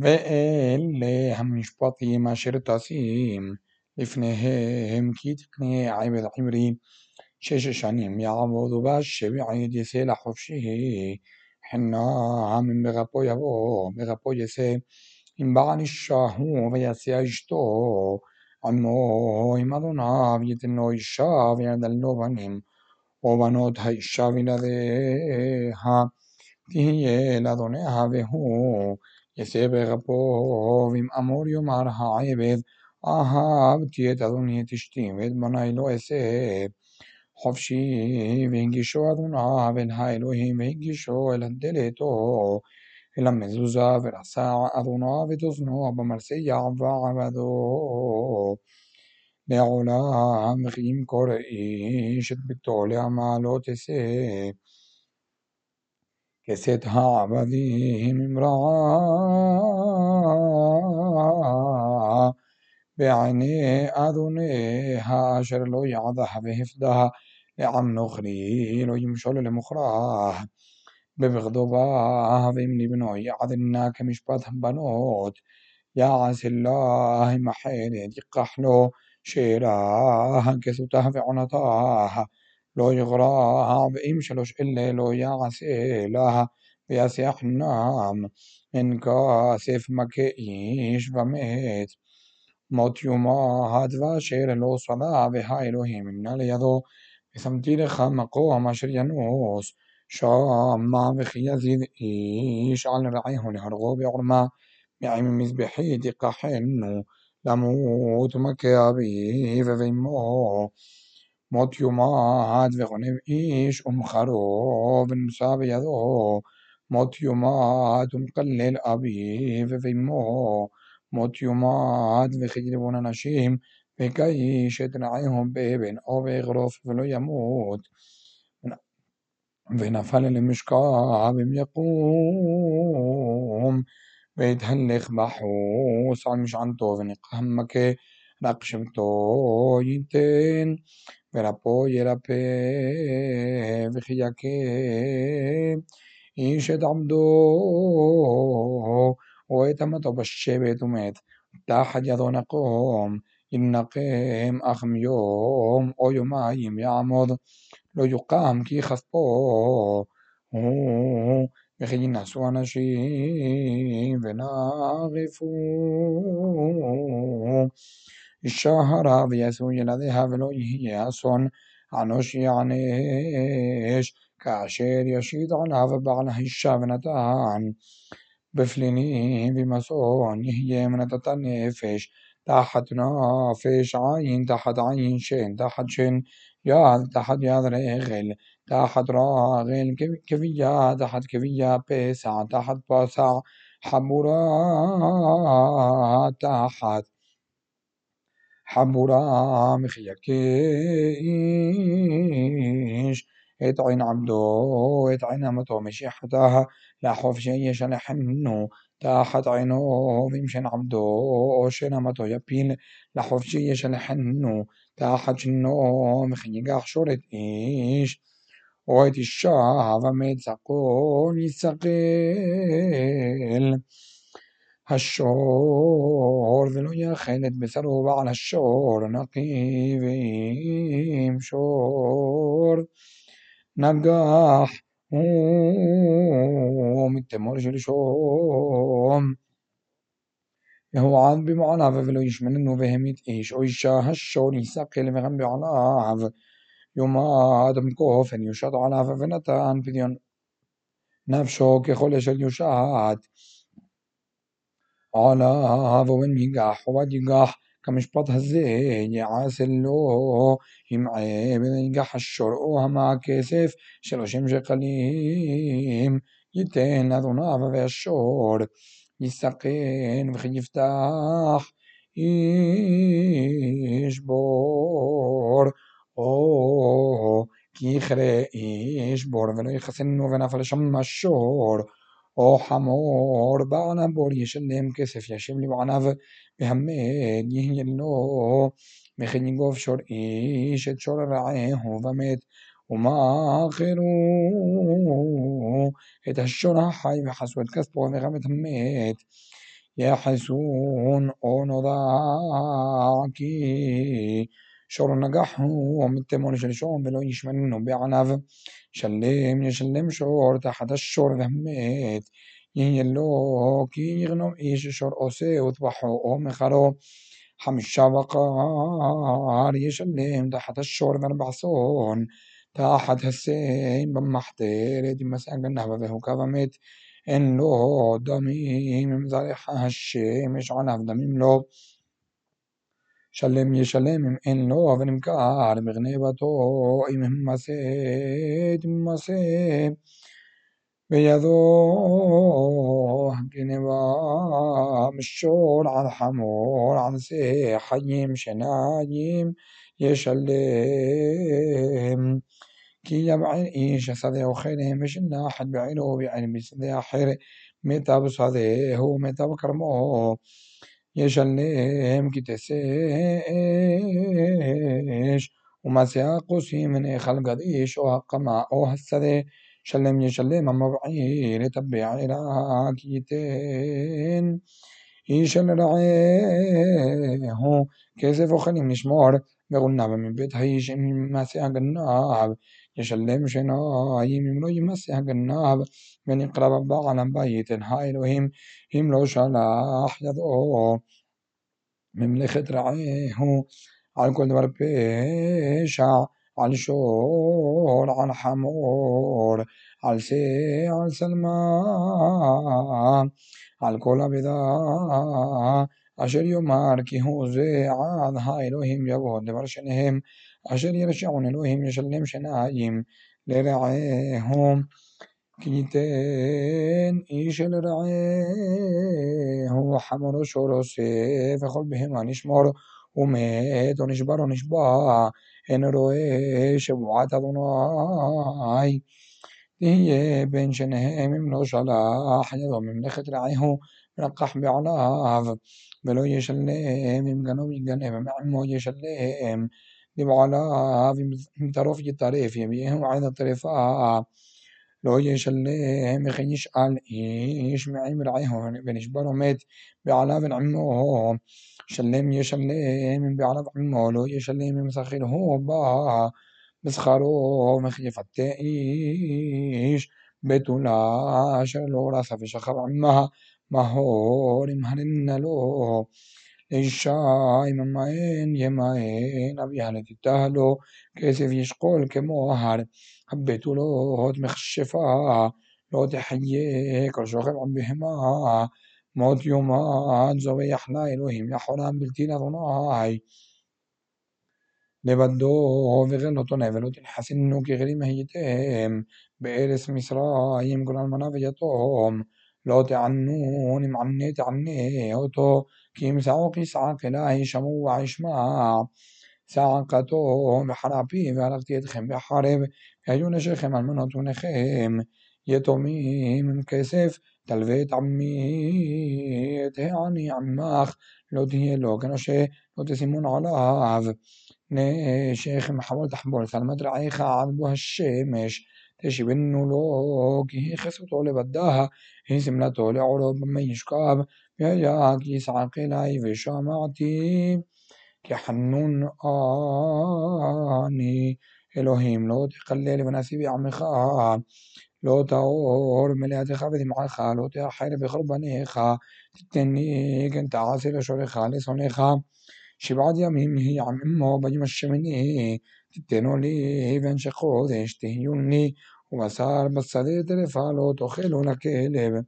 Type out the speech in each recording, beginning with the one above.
वे हम مِشْبَطي مَشْرِط أسيم لفنهم كيتقني عيب العبري شش شنيم يعبود باش بعيد سيلا حفشي حنا عم بغبو يبو بغبو يسي إن بعني الشاهو ويسي أجتو عمو إمدنا بيتنو الشاف يدلو بنيم وبنوت هاي الشاف لديها تهي لدنها بهو והוא יצא ברפו ועם אמור יאמר העבד אהבתי את אדוני את אשתי ואת בני לא אעשה. חופשי והגישו אדוניו אל האלוהים והגישו אל הדלתו אל המזוזה ורסע אדוניו את אוזנו במרסיע ועבדו לעולם וכי ימכור איש את ביתו לעמה לא תשא يسدها عبديهم امرأة بعيني أذنيها أشر لو يعضح بهفدها. لعم نخري لو يمشل لمخراه. ببغضباه ضمن بنو يعذناك كمشبات بنوت. يا عز الله محيني دقحلو شيراه كسوتها في عنطاها. לא יגרע ואם שלוש אלה לא יעשה לה ויעשה חנם אין כסף מכה איש ומת מות יומה ואשר לא שדה והאלוהים ימנע לידו ושמתי לך מקום אשר ינוס שמה וכי יזיד איש על רעהו להרגו בעורמה מעם מזבחי תיקחנו למות מכה אביו ואמו מות יומד וגונב איש ומחרו ונשא בידו מות יומד ומקלל אביו ואמו מות יומד וכיגרבון אנשים וכאיש את רעהו באבן או באגרוף ולא ימות ונפל למשכב אם יקום ויתהלך בחוץ על משענתו ונקם מכה רק שבטו ייתן ורפו ירפא וכי יכה איש את עמדו או את אמתו בשבט ומת תחת ידו נקום ינקם אך מיום או יומיים יעמוד לא יוקם כי כספו וכי ינסו אנשים ונערפו الشهر هاويس ويلدي هاولويه يسون أنوش يعنيش كأشير يشيد على وبعل هشابنتان بفلني بمسؤول يهي من تتنفش تحت نافش عين تحت عين شين تحت شين يا تحت يا رغل تحت راغل كفية تحت كفية بيسع تحت بسع حمورا تحت חמורה מחייקיש. את עין עבדו, את עין אמתו משיחתה, לחוף שיש לחמנו, תחת עינו, ואם שן עבדו, או שן אמתו יפיל, לחוף שיש לחמנו, תחת שנו, מחייגח שורת איש, או את אישה, ומצקו נסכל. השור ולא יאכל את בשרו בעל השור נקי ואם שור נגח ומתמור שלשום והועד במעליו ולא ישמננו והמית איש או אישה השור יסקל וגם בעליו יומד מכופן יושת עליו ונתן פדיון נפשו ככל אשר יושת على הזה יעשה לו هزيج עבד يمعي השור או مع كسف שלושים שקלים ייתן אדוניו והשור יסכן וכי יפתח איש בור, או כי יכרה איש בור, ולא יחסנו ונפל שם השור og hamor ba'ana bor yeshelem kesef yashem lim'anav behamed yehyelno וכן יגוב שור איש את שור רעהו ומת, ומכרו את השור החי וחצו את כספו וגם את המת. יחצון או נודע כי שור נגח הוא מתמול שלשום ולא ישמרנו בעליו. שלם ישלם שור תחת השור והמת יהיה לו כי יגנוב איש שור או שה וטבחו או מכרו חמישה בקר ישלם תחת השור וארבע צאן تحت السين بمحتير دي مساق النهبة به كظمت إن لو دميم مزارح الشمش عنف دميم لو. يشلم إن لو ونمكار بغنيبتو إمهم مسيد مسيد بيدو جنبا مشور على حمور على سي حيم شنايم يشلم كي يبعين إيش صدي وخيره مش الناحد بعينه بعين بسدي حير متى بصدي هو متى بكرمه يشلم كي تسيش وما سياقوسي من خلق ديش وهقما أو هالسدي شلم يشلم أما بعير تبع كيتين يشل رعيه كيسف وخليم نشمار بقولنا من بيت هيش من يقرب بعلم بيت هاي الوهم هم لو شلاح يضو مملكة رعيه على كل مرة بيشع على شور على حمور على سي على سلمى على كل بدا أشر يمار كي هو زي عاد. هاي إلهيم يبود أشر يرشعون إلهيم يشلم شنايم لرعيهم كيتين إيش لرعيه حمر شور سيف خل بهم نشمر ومات ونشبر ونشبع إن روي شبعات أدوناي تهي بين شنهم من شلاح يضم مملكة رعيه رقح بعلاف. بلو يشلم من جنوب جنب معمو يشلم بعلاف من طرف يطرف يبيهم عين الطرفاء لو يشلم خيش على إيش معيم رعيه بنشبر مات بعلاف عمو شلم يشلم بعلاف عمو لو يشلم مسخرة با مسخرو مخيف التائيش بتولا شلو راسا في شخر عمها مهور مهرن له الشاي ممين يمين أبيان تتهلو كيسف يشقول كموهر حبيتو لوت مخشفة لو تحيي كل شغل عم بهما موت يومات زوي يحنا إلهيم يا حرام بلتينا ضناي לבדו וגלותו נבלות יחסינו כגרים הייתם בארץ מצרים כל אלמנה ויתום לא תענו נמענה תענה אותו כי ימצאו כיסעק אלהי שמוע ישמע צעקתו בחרפי והלכתי אתכם בחרב והיו נשיכם אלמנות ונכם יתומים עם כסף תלווה את עמי את העני עמך לא תהיה לו כנושה לא תשימון עליו נשך מחמול תחבול סלמת רעיך עד בו השמש تشبن له كي خسوتو لبداها هي سملتو لعرب من يشكاب يا يا يا كيس عقلاي في شمعتي كي حنون آني. إلهيم لو تقلل بناسيبي عمخا لو تأور ملياتي خافتي معاخا لو تاحير بخربانيخا تتني كنت عاصر شوريخا لسونيخا شبعد يمهم هي عم إمه بجم الشمني تتنو لي هيفن شخوذ إشتهيوني. ومسار بس صديق تلفا لو تخيلو لكي لبن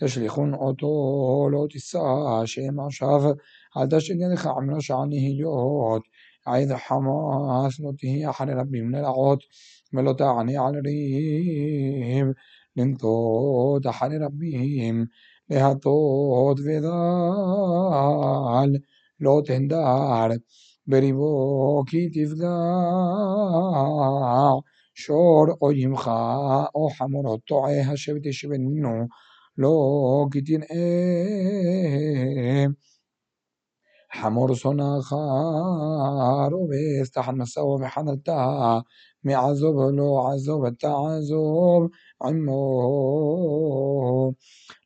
تشلخ أطول تسعة شمع شاف عداش إن يدخ عمنا شعني هليوت عيد حماس نوته أحد ربي من العوت ملو تعني على ريهم لنتوت أحد ربيهم لهتوت ודל לא תנדר בריבו כי תפגע שור או ימחה או חמורו טועה השבט ישבנו لوكيتين ايم حمور سونا خارو بيستحن مساو بحنلتا معزوب لو عزوب التعزوب عمو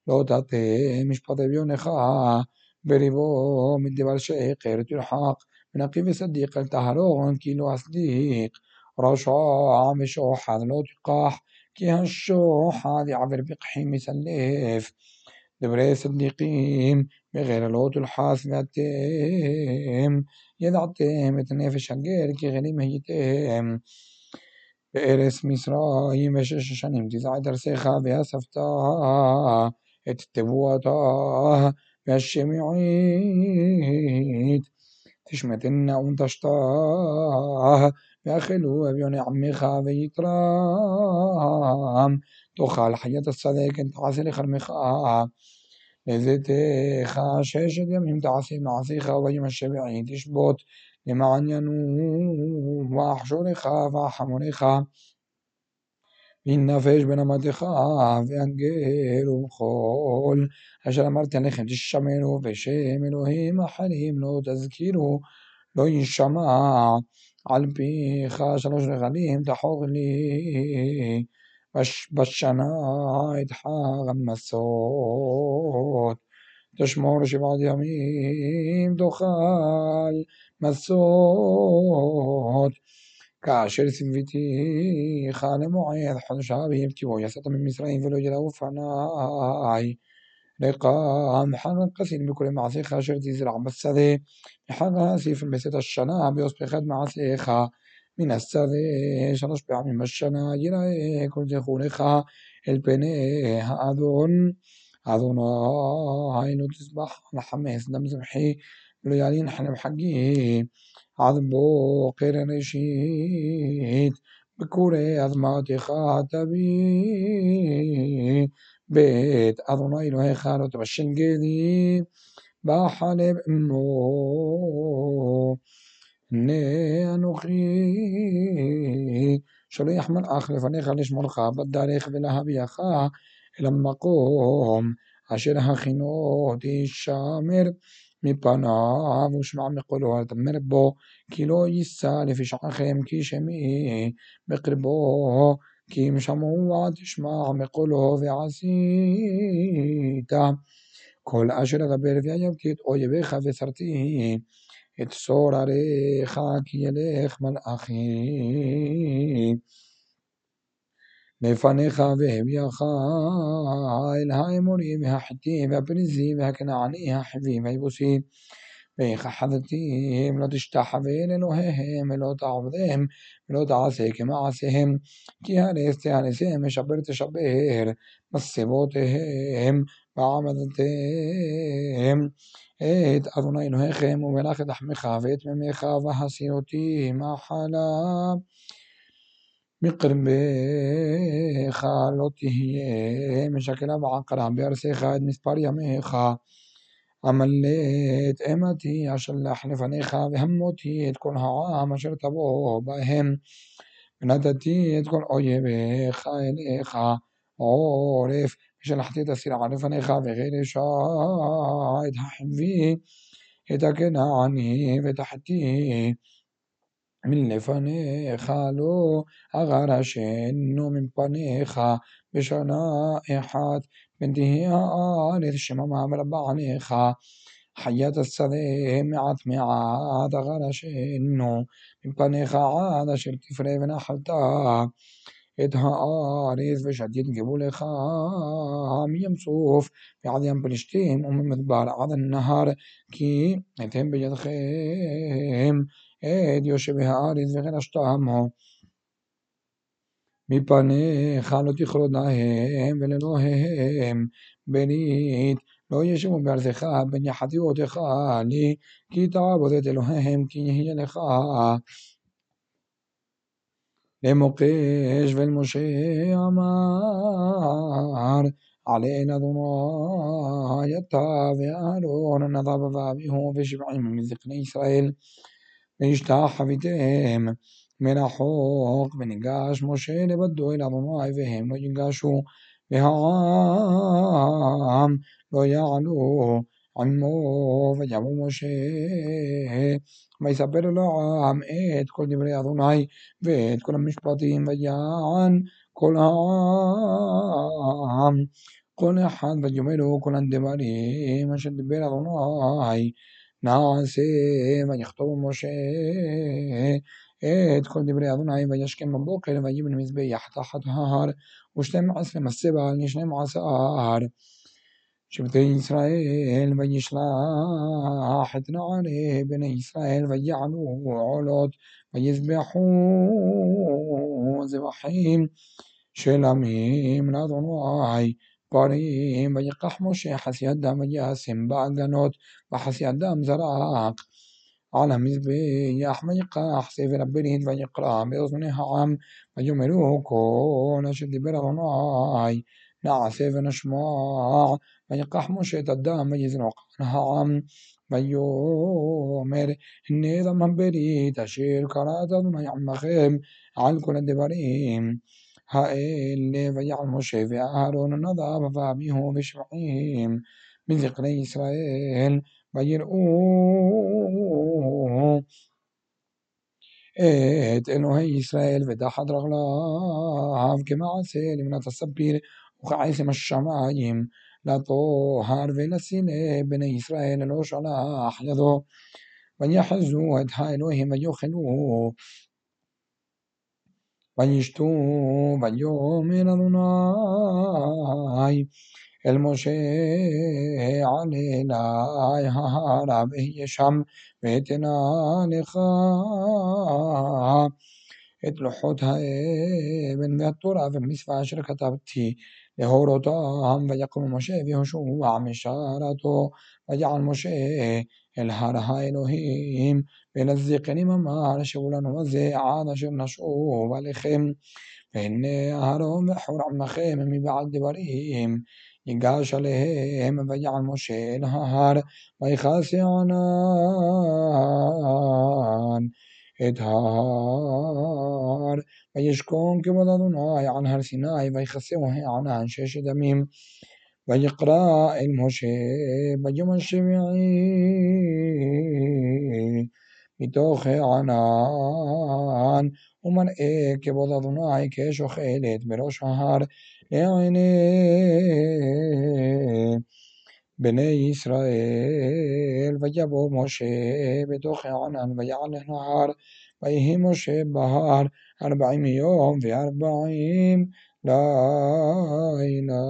لو تعطي مش بطبيونخا بريبو من دبر شيقر تلحق من أقيم صديق التهرون كيلو صديق رشا مش أحد لو تقاح كي هنشوح هذي عبر بقحيم يسلف دبري صديقيم بغير الهوت الحاس بأتيم يدعتيم تنافش غير كي غريم هيتيم بإرس مصرايم بشش شنم تزع درسيخا بها سفتا اتتبوتا بها الشميعيت تشمتنا وانتشتاه ואכלו אביוני עמך ויתרם תאכל חיית הצדק תעשה לכרמך לזיתך ששת ימים תעשה מעשיך וביום השביעי תשבות למען ינום ואחשורך ואחמונך נפש בנמתך ואנגל ומחול. אשר אמרתי עליכם תשמרו בשם אלוהים אחרים לא תזכירו לא יישמע על פיך שלוש רגלים תחוג לי בשנה את חג המסות תשמור שבעת ימים תאכל מסות. כאשר ציוויתיך למועד חודש האביב כי בו יצאת ממצרים ולא ידעו פניי لقام حق قسين بكل معصيخ أشر تزرع بالسذي حق هاسيف بسيط الشنا بيصبح معصيخ من السذي. شرش بعمل الشنا يرى كل تخونخ البني. هأذون أذونا تصبح لحميس دم زبحي ليالين حلم حقي عذبو قير رشيد بكوري أذماتي خاتبي. בית אדוני אלוהיך לא תבשל גדי בחלב אמו הנה אנוכי שולח מלאך לפניך לשמורך בדרך ולהביאך אל המקום אשר הכינו תשמר מפניו ושמע מקולו אל בו כי לא יישא לפשעכם כי שמי בקרבו כי אם שמעו תשמע מקולו ועשית כל אשר אדבר ויבתי את אויביך וסרתי את צור עריך כי ילך מלאכי לפניך והביאך אל האמורים והחיטים והפריזים והכנעני החיבי והיבוסי ויכחדתים לא תשתחווה לאלוהיהם ולא תעבדם ולא תעשה כמעשיהם. כי הרס תהרסם משבר תשבר מסבותיהם ועמדתם את אדוני אלוהיכם ומלך את לחמך ואת מימיך והסירותי מאכלה מקרבך לא תהיה משקלה ועקרה בארצך את מספר ימיך עמלת אימתי אשלח לפניך והמותי את כל העם אשר תבוא בהם ונתתי את כל אויביך אליך עורף ושלחתי את הסירה לפניך וגרשה את החבי את הכנעני ואת החתי מלפניך לא אגרשנו מפניך בשנה אחת بنتهي آنذ شمما مربعنيخ حياة السلام معت معاد غرشنو مبنيخ عاد شرت فري ونحلتا את הארץ ושתי את גבולך מים סוף ועד ים פלשתים וממדבר עד הנהר. כי אתן בידכם את יושבי הארץ וגרשתמו מפניך לא תכרות להם ולאלוהיהם ברית לא ישבו בארצך בין יחדיותיך לי כי תעבוד את אלוהיהם כי יהיה לך למוקש ולמשה אמר علينا אדוני אתה ואהרון נדב ואביהו ושבעים מזקני ישראל והשתחוויתם מרחוק, וניגש משה לבדו אל אדוני, והם לא ייגשו, והעם לא יעלו עמו, ויבוא משה, ויספר לעם את כל דברי אדוני, ואת כל המשפטים, ויען כל העם כל אחד ויאמרו כל הדברים אשר דיבר אדוני נעשה ויכתוב משה את כל דברי אדוני וישכם בבוקר ויבן מזבח תחת ההר ושתים עשרה מסבע על שנים עשר שבטי ישראל וישלח את נערי בני ישראל ויעלו עולות ויזבחו זבחים של עמים לאדוני. פרים ויקח משה חסיית דם וישם בעגנות וחסיית דם זרק على مذبح ويقع سفر البريد ويقرأ بأذن העם ויאמרו כל אשר דיבר אדוני נעשה ונשמע ויקח משה את הדם ויזרוק על העם ויאמר הנה דם הברית אשר קראת אדוני עמכם על כל הדברים האלה ויעל משה ואהרון נדב ואביהו ושבעים מזקני ישראל ויראו את אלוהי ישראל ותחת רגליו כמעשה למנת הספיר וכעצם השמיים לטוהר ולסיני בני ישראל לא שלח ידו ויחזו את האלוהים ויאכלו וישתו ויאמר אדוני אל משה עלה אלי ההרה ואהיה שם ואתנה לך את לוחות האבן והתורה והמצווה אשר כתבתי להורותם ויקום משה ויהושע משרתו ויעל משה אל הר האלוהים ואל הזקנים אמר שאו לנו הזה עד אשר נשוב עליכם והנה אהרון וחור עמכם מבעל דברים ייגש עליהם ויעל משה אל ההר ויכסה ענן את ההר. וישכון כבוד אדוני על הר סיני ויכסהו הענן ששת ימים. ויקרא אל משה ביום השביעי מתוך הענן ומראה כבוד אדוני כאש אוכלת בראש ההר يا عيني بني إسرائيل ويبو موشي بدوخ عنان ويعني نهار ويهي موشي بهار أربعين يوم في أربعين ليلة.